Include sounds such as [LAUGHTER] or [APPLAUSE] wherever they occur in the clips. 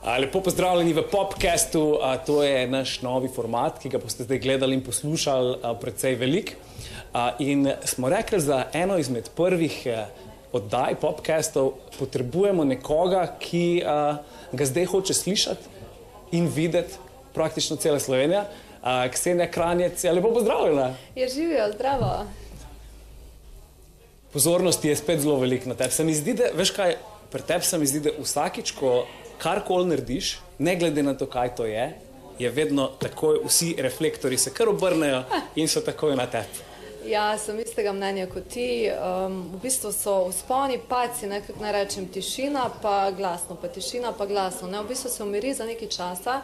Lepo pozdravljeni v Popcastu. A, To je naš novi format, ki ga boste zdaj gledali in poslušali precej velik. In smo rekli, za eno izmed prvih oddaj Popcastov potrebujemo nekoga, ki ga zdaj hoče slišati in videti praktično cela Slovenija. Ksenija Kranjec, lepo pozdravljena. Je živijo, zdravo. Pozornosti je spet zelo veliko na tebi. Se mi zdi, da, veš kaj, pri tebi se mi zdi, da vsakič, ko karkoli narediš, ne glede na to, kaj to je, je vedno takoj, vsi reflektori se kar obrnejo in so takoj na tebi. Ja, sem istega mnenja kot ti. Um, v bistvu so usponi, paci, nekako ne rečem tišina, pa glasno, pa tišina, pa glasno. Ne? V bistvu se umiri za nekaj časa,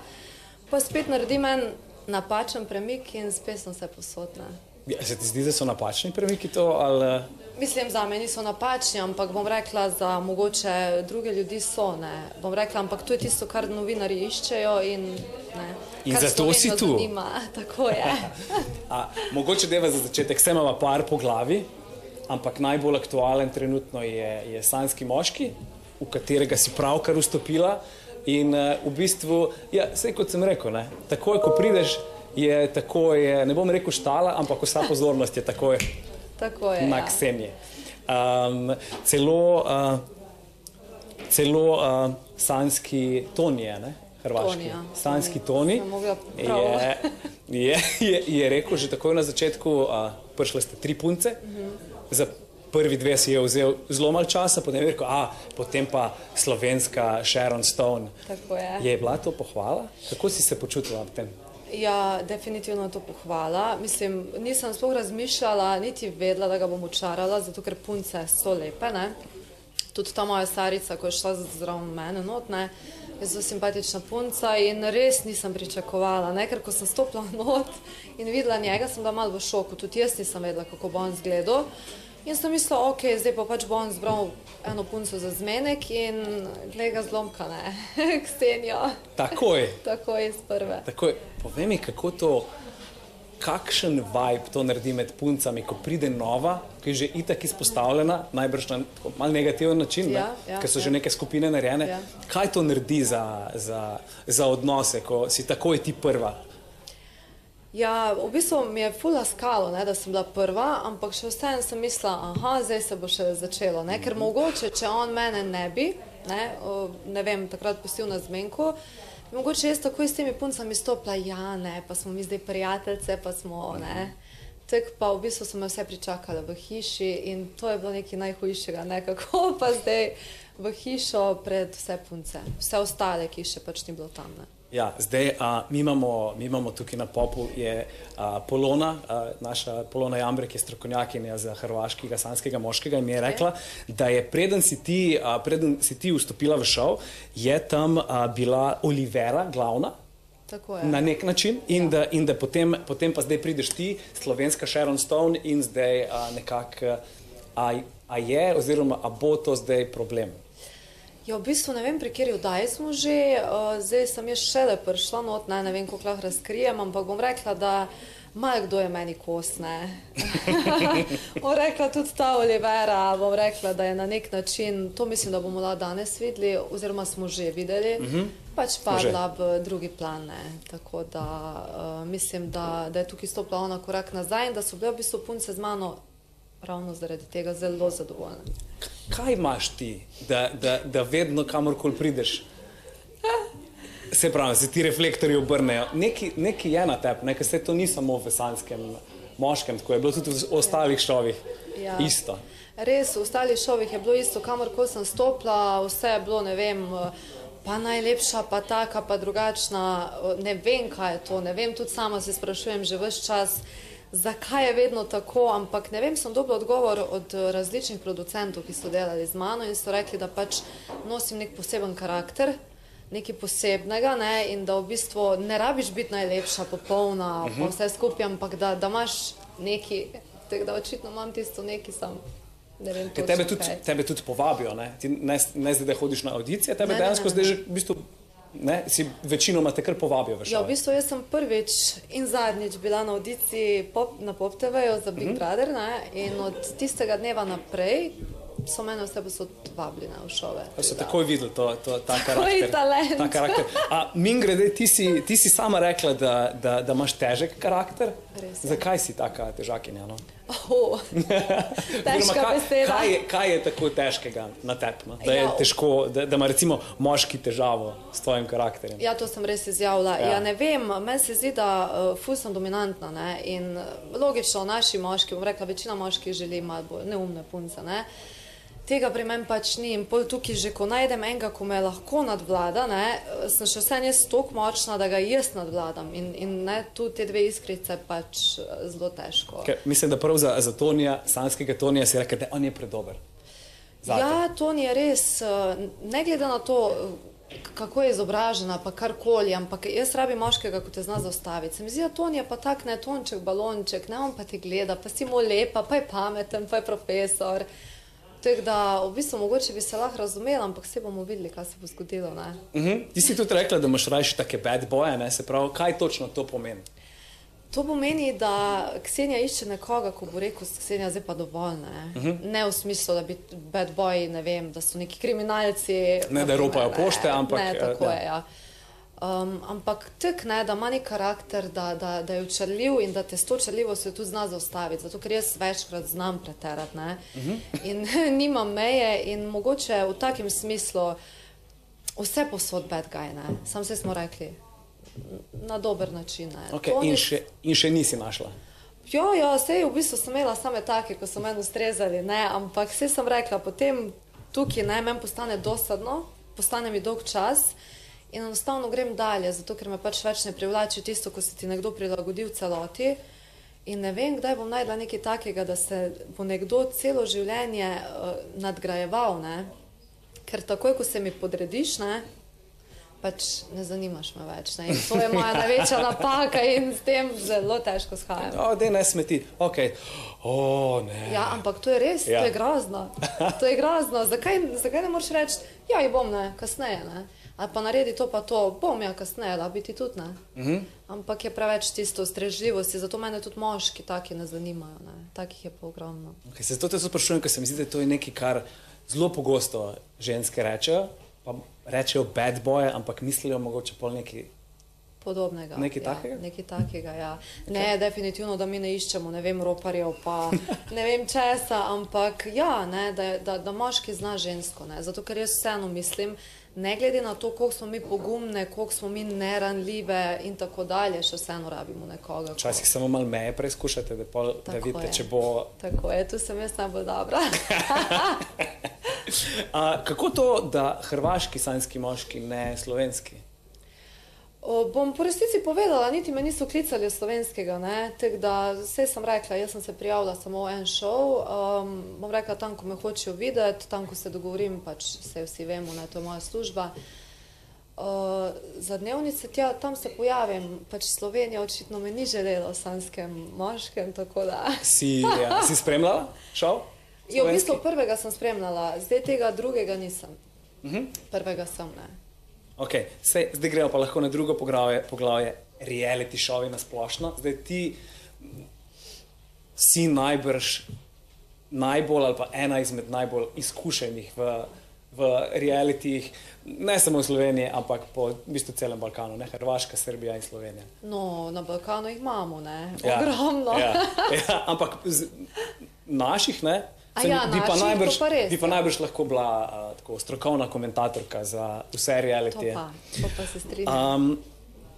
pa spet naredim en napačen premik in spet sem se posodna. Ja, se ti zdi, da so napačni premiki to? Ali... Mislim, za me niso napačni, ampak bom rekla, za mogoče druge ljudi so. Ne? Bom rekla, ampak to je tisto, kar novinari iščejo in ne. In kar zato si tu. Zanima. [LAUGHS] Tako je. [LAUGHS] A, mogoče deva za začetek, vse imamo par po glavi, ampak najbolj aktualen trenutno je, je Sanski moški, v katerega si pravkar vstopila. In uh, v bistvu, ja, vse kot sem rekel, ne, takoj, ko prideš, je takoj, ne bom rekel štala, ampak vsa pozornost je takoj Tako je. na ja. Ksenije. Um, celo uh, celo uh, sanski ton je, ne? Hrvaški. Toni, ja. Sanski Toni. mogla prav. je, je, je, je rekel že takoj na začetku, uh, prišle ste tri punce, Mhm. za prvi dve si je vzel zelo malo časa, potem je rekel, a potem pa slovenska Sharon Stone. Tako je. Je bila to pohvala? Kako si se počutila ob tem? Ja, definitivno je to pohvala. Mislim, nisem sploh razmišljala, niti vedela, da ga bom učarala, zato ker punce so lepe. Ne? Tudi ta moja starica, ko je šla zraven mene, not, ne? je zelo simpatična punca in res nisem pričakovala, ne? ker ko sem stopila [LAUGHS] not in videla njega, sem bila malo v šoku, tudi jaz nisem vedela, kako bo on izgledal. In sem mislila, ok, zdaj pa pač bo on zbral eno punco za zmenek in gleda ga zlomka, ne, [LAUGHS] Ksenijo, Takoj. tako iz prve. Takoj, povej mi, kako to, kakšen vibe to naredi med puncami, ko pride nova, ki je že itak izpostavljena, najbrž na mal negativen način, Ja, ne? ja, ker so ja. že neke skupine narejene. Ja. Kaj to naredi za, za, za odnose, ko si takoj ti prva? Ja, v bistvu mi je fula skalo, ne, da sem bila prva, ampak še vseeno sem mislila, aha, zdaj se bo še začelo. Ne, ker mogoče, če on mene ne bi, ne, ne vem, takrat pustil na zmenku, mogoče jaz takoj s temi puncami stopila, ja, ne, pa smo mi zdaj prijateljice, pa smo, ne. Tek pa v bistvu so me vse pričakale v hiši in to je bilo nekaj najhujšega, ne, kako pa zdaj v hišo pred vse punce, vse ostale, ki še pač ni bilo tam, ne. Ja, zdaj a, mi, imamo, mi imamo tukaj na popu je a, Polona, a, naša Polona Jambrek je strokovnjakinja za hrvaškega sanskega moškega in mi je rekla, da je preden si ti, a, preden si ti vstopila v šov, je tam a, bila Olivera glavna. Tako je. Na nek način, in da, in da potem, potem pa zdaj prideš ti, slovenska Sharon Stone, in zdaj nekako, a, a je, oziroma a bo to zdaj problem. Ja, v bistvu ne vem, pri kateri oddaji smo že, uh, zdaj sem jaz šele prišla, not, ne, ne vem, kako lahko razkrijem, ampak bom rekla, da malo kdo je meni kos, ne. [LAUGHS] bom rekla tudi ta Olivera, bom rekla, da je na nek način, to mislim, da bomo lahko danes videli, oziroma smo že videli, uh -huh. pač padla v drugi plan, ne. Tako da uh, mislim, da, da je tukaj stopila ona korak nazaj in da so bile v bistvu punce z mano ravno zaradi tega zelo zadovoljne. Kaj imaš ti, da, da, da vedno kamorkoli prideš? Se pravi, se ti reflektorji obrnejo. Neki, neki je na tebi, nekaj se to ni samo v sanskem moškem, tako je bilo tudi v ostalih šovih. Ja. Isto. Res, v ostalih šovih je bilo isto, kamor ko sem stopila, vse je bilo, ne vem, pa najlepša, pa taka, pa drugačna, ne vem, kaj je to, ne vem, tudi sama se sprašujem že vse čas, zakaj je vedno tako, ampak ne vem, sem dobila odgovor od eh, različnih producentov, ki so delali z mano in so rekli, da pač nosim nek poseben karakter, nekaj posebnega ne, in da v bistvu ne rabiš biti najlepša, popolna, uh -huh. pa vse skupaj, ampak da, da imaš neki, tako da očitno imam tisto neki sam. Ne vem, točno tebe tudi, kaj. tebe tudi povabijo, ne, Ti ne, ne zdaj, da hodiš na audicije, tebe Ne, ne, dejansko ne, zdaj ne. že v bistvu ne, si večinoma te kar povabijo v Ja, v bistvu jaz sem prvič in zadnjič bila na audiciji pop, na Pop TV-ju za Big Brother ne? in od tistega dneva naprej so mene vse posod vabili na šove. Pa so takoj videli to, to, ta karakter. talent. Ta karakter. A min grede, ti si, ti si sama rekla, da, da, da imaš težek karakter. Res je. Zakaj si taka težakinja? No? Oh, [LAUGHS] težka kaj, beseda. kaj, je, kaj je tako težkega na tebi? Da, je Ja. težko, da, da ima recimo moški težavo s tvojim karakterjem. Ja, to sem res izjavila. Ja. Ja. Ne vem, meni se zdi, da uh, ful sem dominantna ne? in uh, logično naši moški, bom rekla, večina moških želi malo bolj neumne punce. Ne? Tega pri meni pač ni in pol tukaj že, ko najdem enega, ko me lahko nadvlada, ne, sem še vse jaz toliko močna, da ga jaz nadvladam in, in ne, tu te dve iskrice pač eh, zelo težko. Ker Mislim, da prav za, za Tonija, sanskega Tonija si rekel, da on je predober. Zate. Ja, to ni res, eh, ne glede na to, kako je izobražena, pa karkoli, ampak jaz rabim moškega, ko te zna zaustaviti. Se mi zdi, da to je pa tak ne tonček, balonček, ne on pa te gleda, pa si mu lepa, pa je pameten, pa je profesor. Tako da, v bistvu, mogoče bi se lahko razumela, ampak vse bomo videli, kaj se bo zgodilo. Ne? Uh -huh. Ti si tudi rekla, da imaš rajši take bad boje, ne? se pravi, kaj točno to pomeni? To pomeni, da Ksenija išče nekoga, ko bo rekel, Ksenija, zdaj pa dovolj. Ne, uh -huh. ne v smislu, da bi bad boyi, ne vem, da so neki kriminalci. Ne, da ropajo pošte, ampak, Ne, tako ja. je. Ja. Um, ampak tek ne, da ima neki karakter, da, da, da je učrljiv in da te s to črljivostjo tudi zna zaustaviti. Zato, ker jaz večkrat znam preterati ne? uh -huh. in [LAUGHS] nimam meje in mogoče v takem smislu vse posod bad guy, ne. Sam se smo rekli na dober način. Ne. Okay, To in, ni- še, in še nisi našla. Ja, ja, sej v bistvu sem imela same take, ko so meni ustrezali, ne, ampak vse sem rekla, potem tukaj ne, meni postane dosadno, postane mi dolg čas in enostavno grem dalje, zato ker me pač več ne privlači tisto, ko se ti nekdo prilagodi v celoti. In ne vem, kdaj bom najdla nekaj takega, da se bo nekdo celo življenje uh, nadgrajeval, ne? ker takoj, ko se mi podrediš, ne, pač ne zanimaš me več. Ne? In to je moja [LAUGHS] največja napaka in s tem zelo težko shajam. O, da ne smeti. Okay. O, ne. Ja, ampak to je res, Ja. ja. to je grozno. To je grozno. Zakaj, zakaj ne moreš reči, ja, ji bom ne, kasneje, ne? Ali pa naredi to, pa to, bom ja, kasneje, da biti tudi ne. Uh Mhm. -huh. Ampak je preveč tisto strežljivosti, zato mene tudi moški taki ne zanimajo, ne? Takih je pa ogromno. Okay, se zato te sprašujem, ker se mi zdi, da to je nekaj, kar zelo pogosto ženske rečejo. Pa rečejo bad boy, ampak mislijo mogoče pol neki. Podobnega. Nekaj ja, takega? Nekaj takega, ja. Ne, definitivno, da mi ne iščemo, ne vem, roparjev, pa [LAUGHS] ne vem česa, ampak ja, ne, da, da, da moški zna žensko, ne. Zato, ker jaz vseeno mislim, ne glede na to, koliko smo mi pogumne, koliko smo mi neranljive in tako dalje, še vseeno rabimo nekoga. ko- Včasih samo malo meje preizkušate, da, pol, da Tako vidite, je. če bo. Tako je, tu sem jaz najbolj dobra. [LAUGHS] A, kako to, da hrvaški sanjski moški, ne slovenski? O, bom po resnici povedala, niti me niso klicali slovenskega, tako da vse sem rekla, jaz sem se prijavila samo v en šov, um, bom rekla tam, ko me hočejo videti, tam, ko se dogovorim, pač se vsi vemo, ne, to je moja služba. Uh, za dnevnice tja, tam se pojavim, pač Slovenija očitno me ni želela v sanskem moškem, tako da. Si, ja, si spremljala šov? Jo, v bistvu prvega sem spremljala, zdaj tega drugega nisem. Uh -huh. Prvega sem ne. Okay, sej, zdaj gremo pa lahko na drugo poglavje, poglavje reality šovi na splošno. Zdaj ti si najbrž najbolj ali pa ena izmed najbolj izkušenih v, v realitijih, ne samo v Sloveniji, ampak po v bistvu celem Balkanu, ne Hrvaška, Srbija in Slovenija. No, na Balkanu jih imamo, ne, Ja, ogromno. Ja, ja, ampak z, naših ne. A Se mi- ja, bi, pa naših, to najbrž, pa res, bi pa ja. najbrž lahko bila uh, tako strokovna komentatorka za vse To realitije. pa, to pa se strinjam. Um,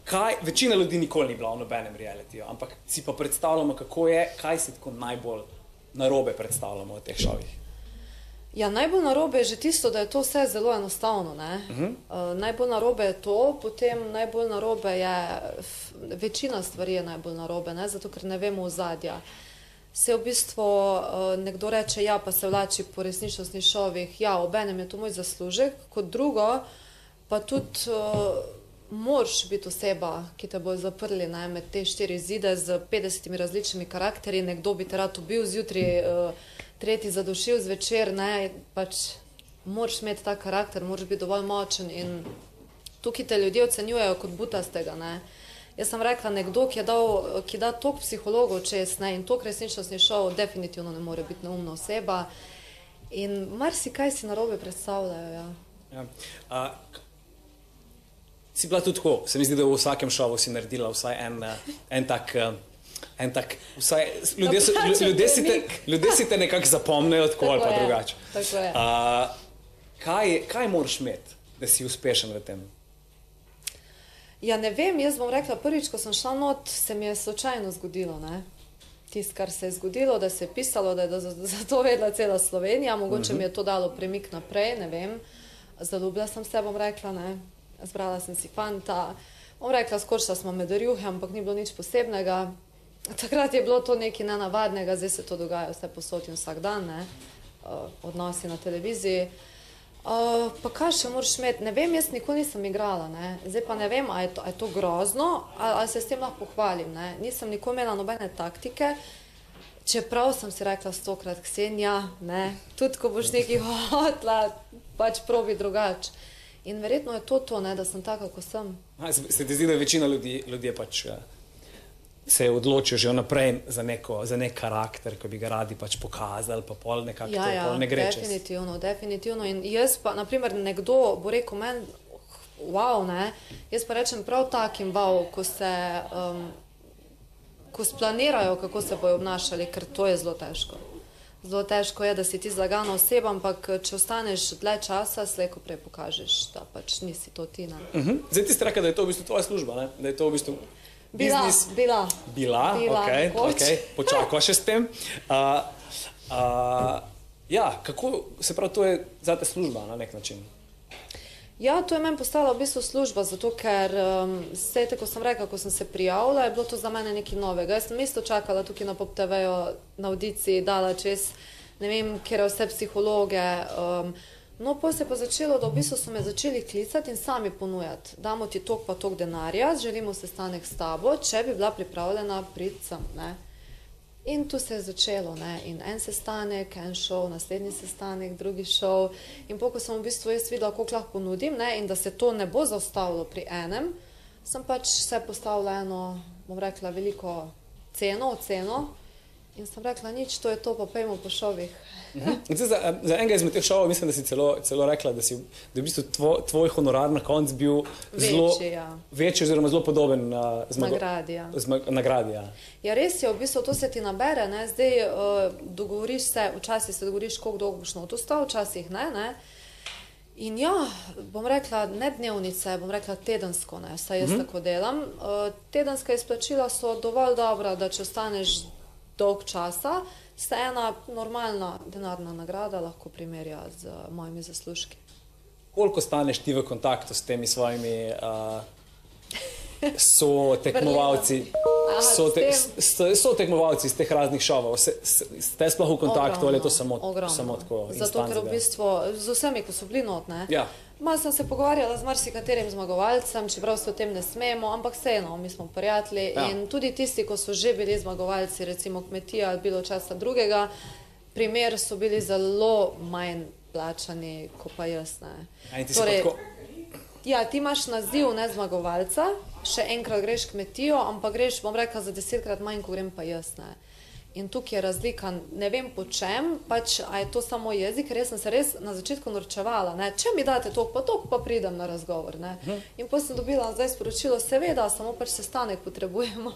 kaj, večina ljudi nikoli ni bila v nobenem realitiju, ampak si pa predstavljamo, kako je, kaj si tako najbolj narobe predstavljamo v teh šovih. Ja, najbolj narobe je že tisto, da je to vse zelo enostavno. Uh -huh. uh, najbolj narobe je to, potem najbolj narobe je, večina stvari je najbolj narobe, ne? zato ker ne vemo ozadja. Se v bistvu uh, nekdo reče, ja, pa se vlači po resničnostnih šovih, ja, obenem je to moj zaslužek, kot drugo, pa tudi uh, moraš biti oseba, ki te bo zaprli ne, med te štiri zide z 50 različnimi karakterji, nekdo bi te rad ubil zjutraj, uh, tretji zadušil zvečer, ne, pač moraš imeti ta karakter, moraš biti dovolj močen in tukaj te ljudje ocenjujejo kot butastega. Ne. Jaz sem rekla, nekdo, ki, je dal, ki da toliko psihologov čez ne, in toliko resničnostni šov, definitivno ne more biti neumna oseba. In marsikaj si narobe predstavljajo. Ja. Ja. A, si bila tudi tako, se mi zdi, da v vsakem šovu si naredila vsaj en, eh, en tak. eh, En tak, vsaj, ljudje, so, ljudje, si te, ljudje si te nekako zapomnijo tako ali Tako pa je, drugače. tako je. A, kaj, kaj moraš imeti, da si uspešen v tem? Ja, ne vem, jaz bom rekla, prvič, ko sem šla not, se mi je slučajno zgodilo. Ne? Tisto, kar se je zgodilo, da se je pisalo, da je da za, to vedela cela Slovenija, mogoče mi je to dalo premik naprej, ne vem. Zaljubila sem se, bom rekla, ne. zbrala sem si fanta. Bom rekla, skočila smo med rjuhe, ampak ni bilo nič posebnega. Takrat je bilo to nekaj nenavadnega, zdaj se to dogaja vse posod in vsak dan, ne. Uh, odnosi na televiziji. Uh, pa kaj še moraš imeti? Ne vem, jaz nikoli nisem igrala, ne. zdaj pa ne vem, ali je to, a je to grozno, ali, ali se s tem lahko pohvalim. Ne. Nisem nikoli imela nobene taktike, čeprav sem si rekla stokrat, Ksenija, ne, tudi ko boš nekaj [LAUGHS] hotla, pač probi drugače. In verjetno je to to, ne, da sem taka, kot sem. A, se, se ti zdi, da večina ljudi, ljudje pač eh, se odločijo že vnaprej za, neko, za nek karakter, ki bi ga radi pač pokazali, pa pol nekako Ja, to ja, pol ne gre čez. definitivno, definitivno. In jaz pa, naprimer, nekdo bo rekel meni, wow, ne, jaz pa rečem prav takim wow, ko se, um, ko splanirajo, kako se bojo obnašali, ker to je zelo težko. Zelo težko je, da si ti zlagana oseba, ampak če ostaneš dlje časa, slejko prej pokažeš, da pač nisi to ti. Ne. Uh -huh. Zdaj ti si rekla, da je to v bistvu tvoja služba, ne? da je to v bistvu Bila, biznis. bila. Bila, Bila, ok, nekoč. okay. počakaj še s tem. [LAUGHS] Uh, uh, ja, kako se pravi, to je zate služba na nek način. Ja, to je meni postala v bistvu služba, zato ker um, vse te, ko sem rekla, ko sem se prijavila, je bilo to za mene nekaj novega. Jaz sem isto čakala tukaj na Pop TV-ju, na audiciji, dala čez, ne vem, kjer vse psihologe. Um, no, potem se je pa začelo, da v bistvu so me začeli klicati in sami ponujati. Damo ti tok pa tok denarja, želimo sestanek s tabo, če bi bila pripravljena priti sem. Ne? In tu se je začelo, ne? in en sestanek, en šov, naslednji sestanek, drugi šov. In ko sem v bistvu jaz videla, koliko lahko ponudim ne? in da se to ne bo zaustavilo pri enem, sem pač se postavila eno, bom rekla, veliko ceno, oceno. In sem rekla, nič, to je to, pa pojmo po šovih. Zdaj, za, za enega izmed teh šovov mislim, da si celo, celo rekla, da, si, da je v bistvu tvoj, tvoj honorar na koncu bil zelo Večji, ja. večji, oziroma zelo podoben uh, zmago, Nagradi, ja. zmag, nagradi. Ja. Ja, res je, v bistvu to se ti nabere. Ne? Zdaj uh, dogovoriš se, včasih se dogovoriš, koliko dolgo boš not ostal, včasih ne. ne? In ja, bom rekla, ne dnevnice, bom rekla tedensko, ne, saj jaz mm -hmm. tako delam. Uh, tedenska izplačila so dovolj dobra, da če ostaneš dolg časa, se ena normalna denarna nagrada lahko primerja z uh, mojimi zaslužki. Koliko staneš ti v kontaktu s temi svojimi uh, so tekmovalci? [LAUGHS] Aha, So, te, so, so tekmovalci iz teh raznih šovov, Se- ste sploh v kontaktu ali je to samo, ogromno. samo tako? Zato, ker v bistvu z vsemi, ko so bili notne. Ja. Malo sem se pogovarjala z marsikaterim zmagovalcem, čeprav se o tem ne smemo, ampak vseeno, mi smo prijatelji. Ja. In tudi tisti, ko so že bili zmagovalci, recimo kmetija ali bilo časa drugega, primer so bili zelo manj plačani, kot pa jaz. Ne. A in ti pa tako- Ja, ti imaš naziv ne zmagovalca, še enkrat greš kmetijo, ampak greš, bom rekla, za desetkrat manj, kot grem pa jaz. Ne. In tukaj je razlika, ne vem po čem, pač, je to samo jezik, jaz sem se res na začetku norčevala. Ne. Če mi date to, pa to, pa pridem na razgovor. Ne. In potem sem dobila zdaj sporočilo, seveda, samo pač sestanek potrebujemo.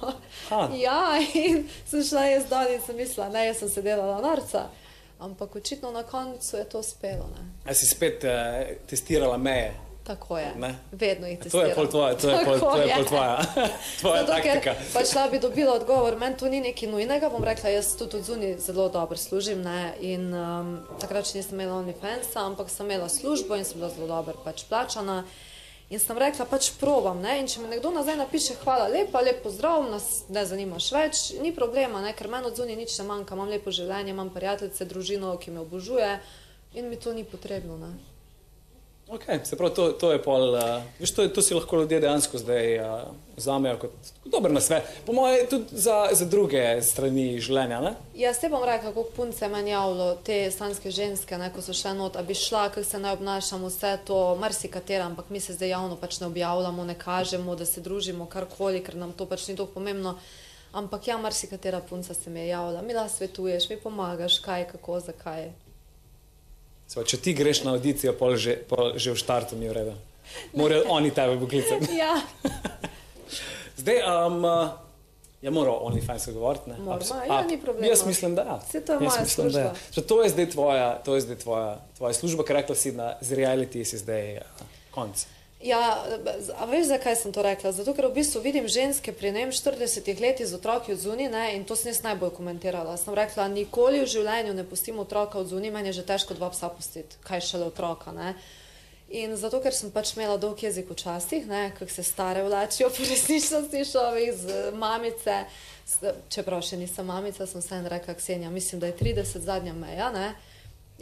Ha. [LAUGHS] Ja, in sem šla jaz dol in sem mislila, ne, jaz sem se delala norca. Ampak očitno na koncu je to uspelo. Ne. A si spet uh, testirala meje? Tako je. Ne. Vedno jih To je testiram. pol tvoja, to je pol, to je pol tvoja, [LAUGHS] tvoja Zato, ker taktika. pač šla bi dobila odgovor, meni to ni nekaj nujnega, bom rekla, jaz tudi od zunaj zelo dobro služim ne? in um, takrat še nisem imela OnlyFansa, ampak sem imela službo in sem bila zelo dobro pač plačana. In sem rekla, pač probam. Ne? In če mi nekdo nazaj napiše, hvala lepa, lep pozdrav, nas ne zanimaš več, ni problema, ne? ker meni od zunaj nič ne manjka, imam lepo življenje, imam prijateljice, družino, ki me obožuje in mi to ni potrebno. Ne? Okay, se pravi, to, to je pol, uh, veš, to, je- to si lahko ljudje dejansko zdaj uh, vzamejo kot dober nasvet. Po mojem, tudi za, za druge strani življenja. Ne? Jaz te bom rekla, kako punce meni javljajo, te slanske ženske, ne, ko so še not, a bi šla, kako se naj obnašamo, vse to, marsikatera, ampak mi se zdaj javno pač ne objavljamo, ne kažemo, da se družimo, karkoli, ker nam to pač ni tako pomembno. Ampak ja, marsikatera punca se mi je javila, mi lahko svetuješ, mi pomagaš, kaj, kako, zakaj. Sva, če ti greš na audicijo, pol že, pol že v štartu ni v redu. Morajo oni tebe poklicati. Ja, [LAUGHS] Zdaj, um, uh, je moral OnlyFans govoriti. ne? Moramo, Abs- ja, ni problema. Jaz mislim, da ja. Saj to je Jaz moja mislim, ja. služba. So, to je zdaj tvoja, to je zdaj tvoja, tvoja služba, ker rekla si, da z reality si zdaj uh, konc. Ja, a veš, zakaj sem to rekla? Zato, ker v bistvu vidim ženske pri ne vem 40 letih z otroki od zunaj ne, in to sem jaz najbolj komentirala. Sem rekla, nikoli v življenju ne pustim otroka od zunaj, meni je že težko dva psa pustiti, kaj šele otroka. Ne. In zato, ker sem pač imela dolg jezik včasih, kako se stare vlačijo po resničnosti šovih z mamice, čeprav še nisem mamica, sem vseeno rekla, Ksenija, mislim, da je 30 zadnja meja. Ne?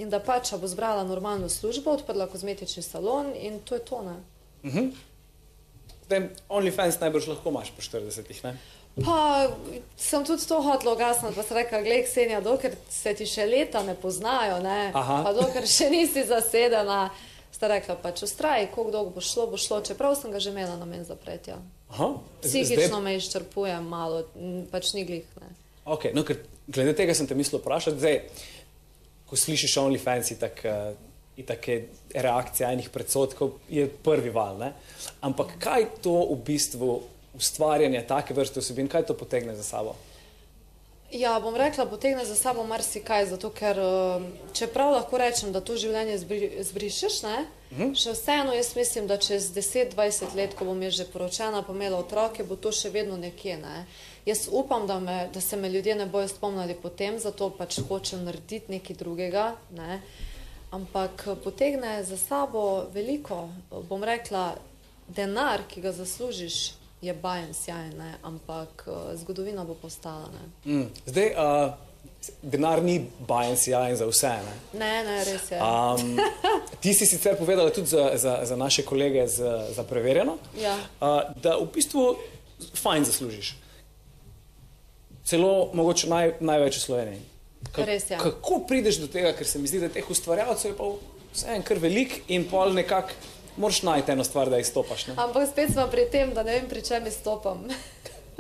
In da pač bo zbrala normalno službo, odprla kozmetični salon in to je to. Ne? Zdaj, OnlyFans najbrž lahko imaš po 40-ih, ne? Pa sem tudi to hotela ugasniti, pa sem rekla, gledaj, Ksenija, dokler se ti še leta ne poznajo, ne? Aha. pa dokler še nisi zasedena, sta rekla, pač ustraj, koliko dolgo bo šlo, bo šlo, čeprav sem ga že imela namen zapreti. Ja. Aha. Psihično me izčrpuje malo, pač ni glih. Ne. Okay, no, ker glede tega sem te mislil vprašati. Zdaj, ko slišiš OnlyFans, itak, uh, itak je reakcija enih predsotkov, je prvi val. Ne? Ampak kaj to v bistvu ustvarjanje take vrste vsebin, kaj to potegne za sabo? Ja, bom rekla, potegne za sabo marsikaj, zato ker um, čeprav lahko rečem, da to življenje zbri, zbrišeš, ne, še vseeno jaz mislim, da čez 10-20 let, ko bom jaz že poročena, pa imela otroke, bo to še vedno nekje. Ne. Jaz upam, da, me, da se me ljudje ne bojo spomnili potem, zato pač hočem narediti nekaj drugega. Ne. Ampak eh, potegne za sabo veliko, bom rekla, denar, ki ga zaslužiš, je bajen sjajen, ne, ampak eh, zgodovina bo postala. Ne. Mm. Zdaj, uh, denar ni bajen sijajen za vse. Ne? Ne, ne, res je. Um, [LAUGHS] ti si sicer povedala tudi za, za, za naše kolege za, za preverjeno, Ja. uh, da v bistvu fajn zaslužiš. Celo mogoče naj, največ v Sloveniji. Res je. Kako prideš do tega, ker se mi zdi, da teh ustvarjalcev je pa vseeno kar velik in pol nekako moraš najti eno stvar, da izstopaš. Ne? Ampak spet smo pri tem, da ne vem, pri čem izstopam.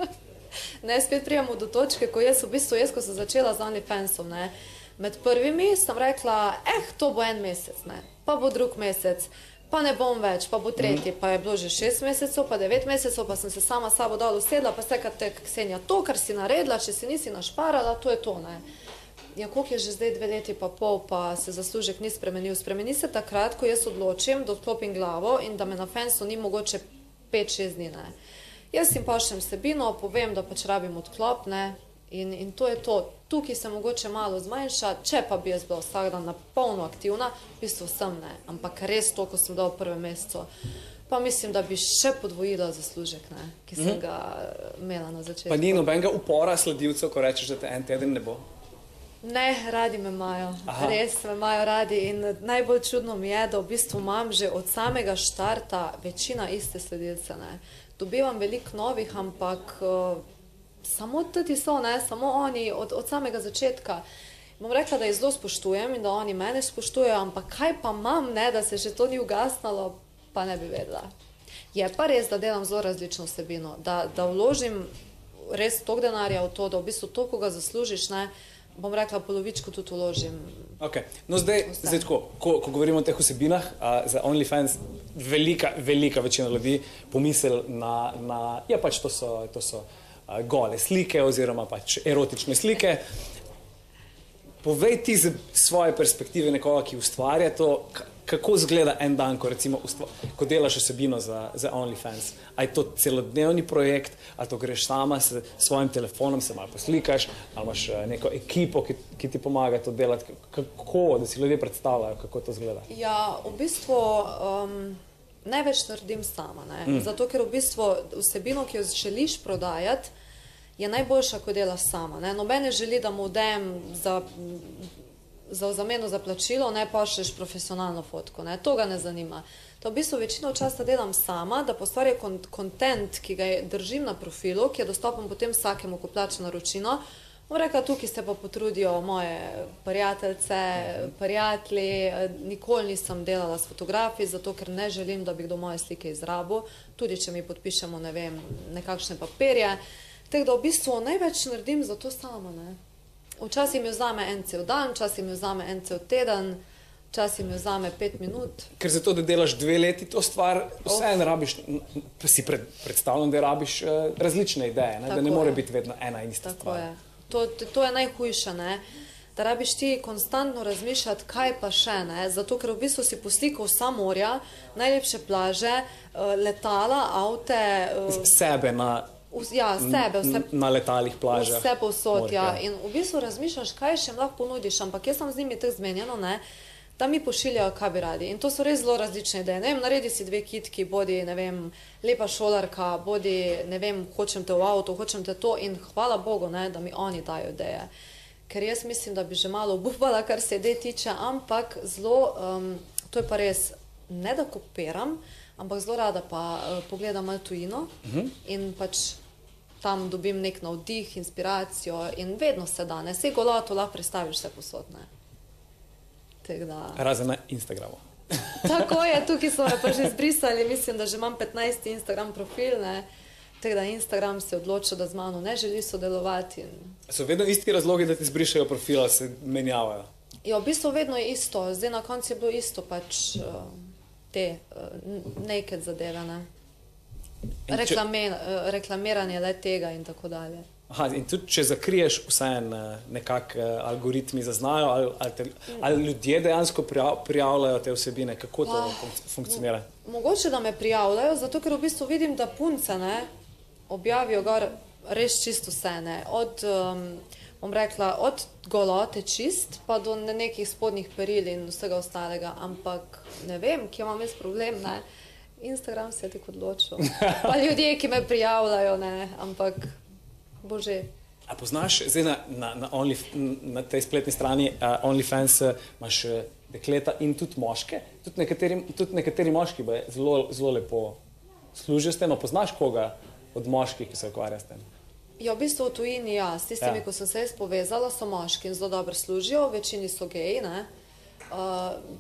[LAUGHS] ne, spet prijemo do točke, ko jaz v bistvu, jaz, ko sem začela z OnlyFansom, ne, med prvimi sem rekla, eh, to bo en mesec, ne, pa bo drug mesec, pa ne bom več, pa bo tretji, pa je bilo že šest mesecev, pa devet mesecev, pa sem se sama sabo dol usedla, pa se kaj te, Ksenija, to, kar si naredila, če si nisi našparala, to je to, ne. Ja, koliko je že zdaj dve leti pa pol, pa se zaslužek ni spremenil. Spremeni se takrat, ko jaz odločim, da odklopim glavo in da me na fensu ni mogoče 5-6 dni. Ne. Jaz jim pošljem vsebino, povem, da pač rabim odklop ne, in, in to je to. Tukaj se mogoče malo zmanjša, če pa bi jaz bila vsak dan na polno aktivna, v bistvu sem ne, ampak res to, ko sem dal v prvem mesecu. Pa mislim, da bi še podvojila zaslužek, ne, ki sem ga eh, imela na začetku. Pa ni nobenega upora sledilcev, ko rečeš, da te en teden ne bo. Ne, radi me imajo, Aha. res me imajo radi. In najbolj čudno mi je, da v bistvu imam že od samega štarta večina iste sledilce. Ne. Dobivam veliko novih, ampak uh, samo ti so, ne, samo oni od, od samega začetka. Bom rekla, da jih zelo spoštujem in da oni mene spoštujejo, ampak kaj pa imam, ne, da se še to ni ugasnalo, pa ne bi vedela. Je pa res, da delam zelo različno vsebino, da, da vložim res toliko denarja v to, da v bistvu to, ko ga zaslužiš, ne, bom rekla, polovičko tudi vložim. Okay. No, zdaj, zdaj tako, ko, ko govorimo o teh vsebinah, a, za OnlyFans velika, velika večina ljudi pomisli na, na ja, pač to so, to so a, gole slike oziroma pač erotične slike. Povej ti z svoje perspektive nekoga, ki ustvarja to, kako izgleda en dan, ko, recimo, ustva, ko delaš vsebino za, za OnlyFans. A je to celodnevni projekt, ali to greš sama s svojim telefonom, se malo poslikaš, ali imaš eh, neko ekipo, ki, ki ti pomaga to delati. Kako, da si ljudje predstavljajo, kako to izgleda. Ja, v bistvu um, največ naredim sama. Ne? Mm. Zato, ker v bistvu vsebino, ki jo želiš prodajati, je najboljša, ko delaš sama. Ne? Noben ne želi, da mu dajem za, za v zameno za plačilo, ne pošlješ profesionalno fotko. Ne? To ga ne zanima. To v bistvu večino časa delam sama, da postvarja kontent, ki ga držim na profilu, ki je dostopen potem vsakemu, ko plača naročino. Bom rekla, tukaj se pa potrudijo moje prijateljice, prijatelji. Nikoli nisem delala s fotografi, zato ker ne želim, da bi kdo moje slike izrabil, tudi če mi podpišemo ne vem, nekakšne papirje. Tako da v bistvu največ naredim za to sama. Ne? Včasih mi vzame en cel dan, včasih mi vzame en cel teden, Včasih mi vzame pet minut. Ker za to, da delaš dve leti to stvar, vseeno rabiš, si pred, predstavljam, da rabiš uh, različne ideje, ne? da Tako ne more je. biti vedno ena in ista Tako stvar. je. To, to je najhujše, ne? da rabiš ti konstantno razmišljati, kaj pa še ne. Zato, ker v bistvu si poslikal vsa morja, najlepše plaže, eh, letala, avte, eh, Sebe na, vs- ja, sebe, vse na letalih, plažah. Vse posod, morja. ja. In v bistvu razmišljaš, kaj še jim lahko ponudiš, ampak jaz sem z njimi tako zmenjeno, ne, da mi pošiljajo, kaj bi radi. In to so res zelo različne ideje. Ne vem, naredi si dve kitki, bodi, ne vem, lepa šolarka, bodi, ne vem, hočem te v avtu, hočem te to in hvala Bogu, ne, da mi oni dajo ideje. Ker jaz mislim, da bi že malo obupala, kar se idej tiče, ampak zelo, um, to je pa res, ne da kopiram, ampak zelo rada pa uh, pogledam malo tujino uh -huh. in pač tam dobim nek navdih, inspiracijo in vedno se da, ne, vse golato lahko predstaviš vse posodne. Da... Razen na Instagramu. [LAUGHS] Tako je, tukaj so me pa že [LAUGHS] izbrisali, mislim, da že imam 15 Instagram profil, ne. Tako da Instagram se je odločil, da z mano ne želi sodelovati. In... So vedno isti razlogi, da ti zbrišajo profila, se menjavajo. Ja, v bistvu vedno je isto, zdaj na koncu je bilo isto pač uh, te uh, naked zadeve, ne. In če- Reklame, uh, reklamiranje le tega in tako dalje. Aha, in tudi, če zakriješ, vseeno nekako eh, algoritmi zaznajo, ali, ali, te, ali ljudje dejansko prijav, prijavljajo te vsebine, kako to Pa, fun- funkcionira. Mogoče, da me prijavljajo, zato ker v bistvu vidim, da punce ne, objavijo gor res čisto vse. Ne. Od, um, bom rekla, od golote čist, pa do ne nekih spodnjih peril in vsega ostalega. Ampak ne vem, kje imam jaz problem. Ne. Instagram se je tako odločil. [LAUGHS] Pa ljudje, ki me prijavljajo, ne, ampak bože. A poznaš, zdaj na, na, na, only, na tej spletni strani uh, OnlyFans eh, imaš eh, dekleta in tudi moške, tudi nekateri, tudi nekateri moški zelo, zelo lepo služijo s tem. A poznaš koga od moških, ki se ukvarja s tem? Ja, v bistvu v tujini, ja, s tistimi, Ja. ko sem se jaz povezala, so moški in zelo dobro služijo, večini so geji. Ne? Uh,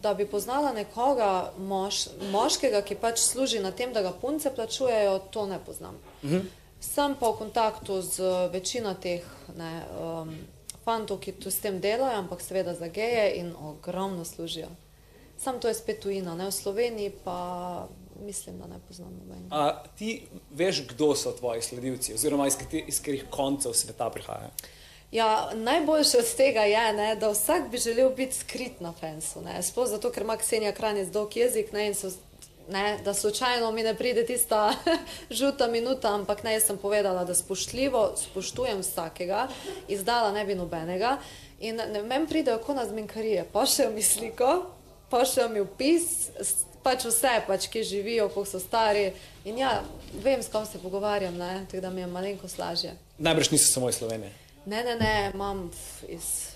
da bi poznala nekoga moš, moškega, ki pač služi na tem, da ga punce plačujejo, to ne poznam. -huh. Sem pa v kontaktu z uh, večino teh ne, um, fantov, ki tu s tem delajo, ampak seveda za geje in ogromno služijo. Sam to je spet tujina, ne v Sloveniji, pa mislim, da ne poznam nobenega. A ti veš, kdo so tvoji sledilci, oziroma iz, kateri, iz katerih koncev sveta prihajajo? Ja, najboljše od tega je, ne, da vsak bi želel biti skrit na fensu. Sploh zato, ker ima Ksenija Kranjec dolg jezik ne, in so, ne, da slučajno mi ne pride tista [LAUGHS] žuta minuta, ampak ne, jaz sem povedala, da spoštljivo spoštujem vsakega, izdala ne bi nobenega. In ne, meni pridejo kot na zmenkarije, pošljajo mi sliko, pošljajo mi opis, pač vse, pač, ki živijo, koliko so stari. In ja, vem, s kom se pogovarjam, ne, tako da mi je malenkost lažje. Najbrž niso samo iz Slovenije. Ne, ne, ne, imam iz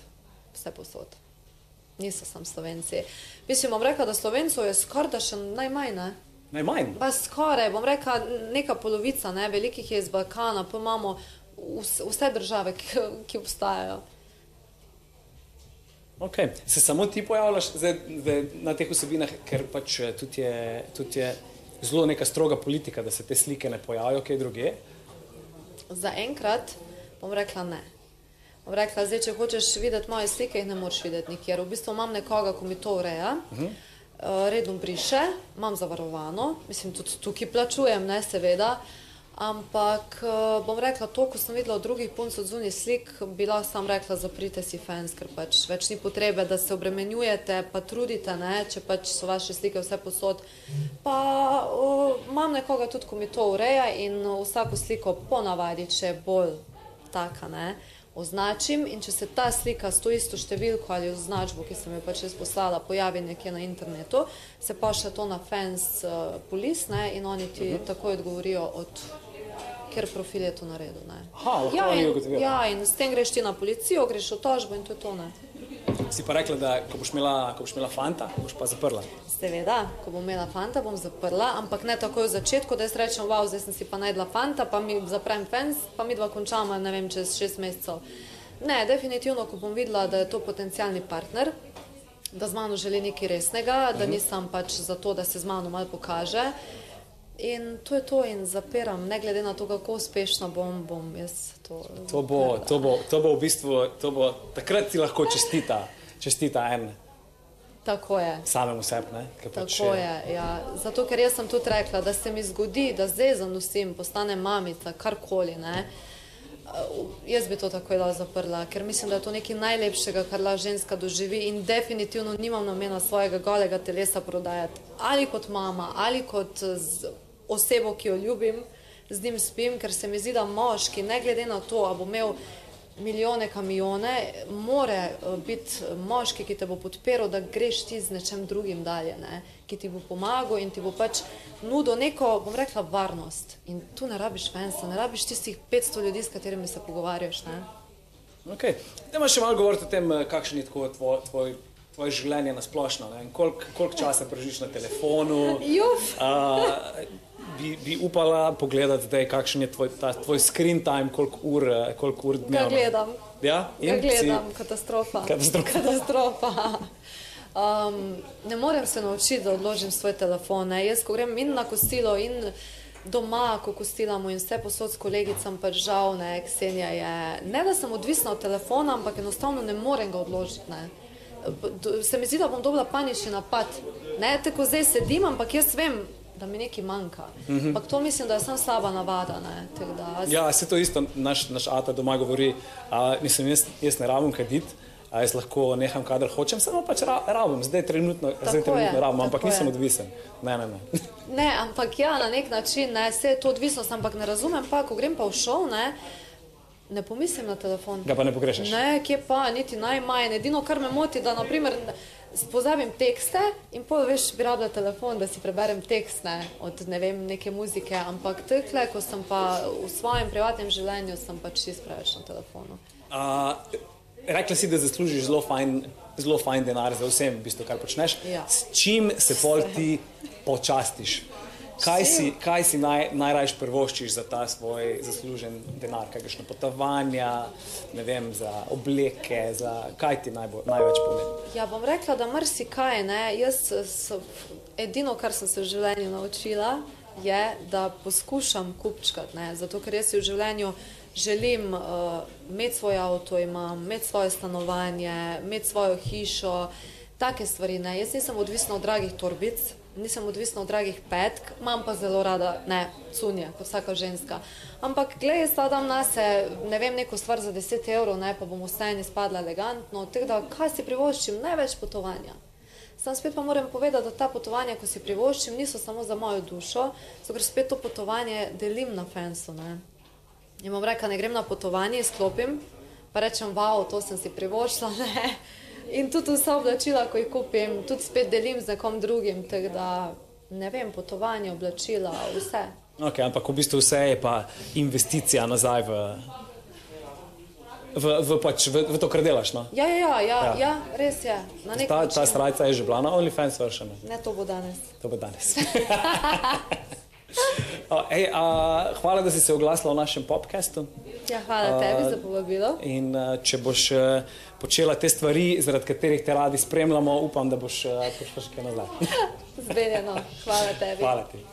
vse posod. Niso samo slovenci. Mislim, bom rekla, da slovencov je skoraj da še najmanj. Ne? Najmanj. Pa skoraj, bom rekla, neka polovica, ne? velikih je iz Balkana, pa imamo vs, vse države, ki, ki obstajajo. Okay. Se samo ti pojavljaš zdaj, zdaj, na teh vsebinah, ker pač eh, tudi je, tudi je zelo neka stroga politika, da se te slike ne pojavijo kaj druge. Za enkrat bom rekla ne. Bom rekla, zdaj, če hočeš videti moje slike, jih ne moreš videti nikjer. V bistvu imam nekoga, ko mi to ureja, uh -huh. redno briše, imam zavarovano, mislim, tudi tukaj plačujem, ne, seveda. Ampak eh, bom rekla, to, ko sem videla od drugih punc od zunaj slik, bi lahko sam rekla, zaprite si fans, ker pač več ni potrebe, da se obremenjujete, pa trudite, ne, če pač so vaše slike vse posod. Pa o, imam nekoga tudi, ko mi to ureja in o, vsako sliko ponavadi, če je bolj taka, ne, označim in če se ta slika s to isto številko ali označbo, ki sem jo pač jaz poslala, pojavi nekje na internetu, se pošlje to na fans uh, polis ne, in oni ti uh -huh. takoj odgovorijo od ker profil je to naredil. Ne. Aha, lahko ja, in, ja, in s tem greš ti na policijo, greš v tožbo in to je to. Ne. Si pa rekla, da ko boš imela, ko boš imela fanta, boš pa zaprla. Seveda, ko bom imela fanta, bom zaprla, ampak ne takoj v začetku, da jaz rečem, wow, zdaj sem si pa najdla fanta, pa mi zaprem fans, pa mi dva končamo, ne vem, čez šest mesecev. Ne, definitivno, ko bom videla, da je to potencijalni partner, da z mano želi nekaj resnega, da nisem pač zato, da se z mano malo pokaže. In to je to, in zapiram, ne glede na to, kako uspešna bom, bom jaz to. To bo, to bo, to bo v bistvu, to bo, takrat ti lahko čestita, čestita en Tako je. samemu sebi. ne, ker Tako pač, je, ja. Zato, ker jaz sem tudi rekla, da se mi zgodi, da zdaj zanosim, postane mamica, karkoli. Ne? Uh, Jaz bi to takoj da zaprla, ker mislim, da je to nekaj najlepšega, kar lahko ženska doživi in definitivno nimam namena svojega golega telesa prodajati. Ali kot mama, ali kot z osebo, ki jo ljubim, z njim spim, ker se mi zdi, da moški, ne glede na to, ali bo imel milijone kamione, more eh, biti moški, ki te bo podpiral, da greš ti z nečem drugim dalje, ne? ki ti bo pomagal in ti bo pač nudil neko, bom rekla, varnost. In tu ne rabiš fensa, ne rabiš tistih 500 ljudi, s katerimi se pogovarjaš. Ne? Okay. Dajmo še malo govoriti o tem, eh, kakšen je tako tvoj, tvoj, tvoje življenje na splošno. Koliko koliko časa preživiš na telefonu? Juf. Uh, bi, bi upala pogledati, zdaj, kakšen je tvoj, ta, tvoj screen time, koliko ur, eh, koliko ur Ga dnevno. gledam. Ja, Ga in gledam, katastrofa. Katastrofa. [LAUGHS] Katastrofa. Um, ne morem se naučiti, da odložim svoj telefon. Ne. Jaz, ko grem in na kosilo, in doma, ko kostilamo in vse posod s kolegicam, pa žal ne, Ksenija je. Ne, da sem odvisna od telefona, ampak enostavno ne morem ga odložiti. Ne. Se mi zdi, da bom dobila panični napad. Ne, tako zdaj sedim, ampak jaz vem, da mi nekaj manjka. Mhm. Ampak to mislim, da je samo slaba navada. Tako Da, Ja, se to isto naš, naš ata doma govori. A, mislim, jaz, jaz ne rabim kaditi, a jaz lahko neham, kadar hočem, samo pač ra, rabim, zdaj trenutno, zdaj je, trenutno rabim, ampak tako nisem je. odvisen. Ne, ne, ne. [LAUGHS] Ne, ampak ja, na nek način, ne, vse je to odvisnost, ampak ne razumem pa, ko grem pa v šov, ne, ne pomislim na telefon. Ga pa ne pogrešaš. Ne, kje pa, niti najmanj. Edino, kar me moti, da naprimer pozabim tekste in pol veš, bi rabila telefon, da si preberem tekst ne, od ne vem, neke muzike, ampak tekle, ko sem pa v svojem privatnem življenju, sem pač čist preveč na telefonu. A, rekla si, da zaslužiš zelo fajn, zelo fajn denar za vse, v bistvu, kar počneš. Ja. S čim se pol ti počastiš? Kaj si, kaj si naj, najrajš prvoščiš za ta svoj zaslužen denar? Kakšne potovanja, ne vem, za obleke, za kaj ti najbolj, največ pomeni? Ja, bom rekla, da marsikaj. Ne? Jaz sem, edino, kar sem se v življenju naučila, je, da poskušam kupčkati. ne. Zato, ker jaz si v življenju želim uh, imeti svoj avto, imam, imeti svoje stanovanje, imeti svojo hišo, take stvari. Ne? Jaz nisem odvisna od dragih torbic, nisem odvisna od dragih petk, imam pa zelo rada, ne, cunje, kot vsaka ženska. Ampak, gledaj, sadam na se, ne vem, neko stvar za 10 evrov, ne, pa bom vstajanje spadla elegantno, tako da, kaj si privoščim, največ potovanja. Sam spet pa moram povedati, da ta potovanja, ko si privoščim, niso samo za mojo dušo, zato ker spet to potovanje delim na fensu. Ne. In bom rekla, ne grem na potovanje, izklopim, pa rečem, wow, to sem si privoščila. [LAUGHS] Ne. In tudi vsa oblačila, ko jih kupim, tudi spet delim z nekom drugim. Tako da, ne vem, potovanje, oblačila, vse. Okay, ampak v bistvu vse je pa investicija nazaj v, v, v, pač, v, v to, kar delaš. No? Ja, ja, ja, ja, Ja. ja. ja res je. Ta, ta način. strajca je že bila na OnlyFans veršena. Ne, to bo danes. To bo danes. [LAUGHS] O, ej, a, hvala, da si se oglasila v našem podkastu. Ja, hvala tebi za povabilo. In če boš počela te stvari, zaradi katerih te radi spremljamo, upam, da boš prišla še kaj nazaj. [LAUGHS] Zbenjeno. Hvala tebi. Hvala ti.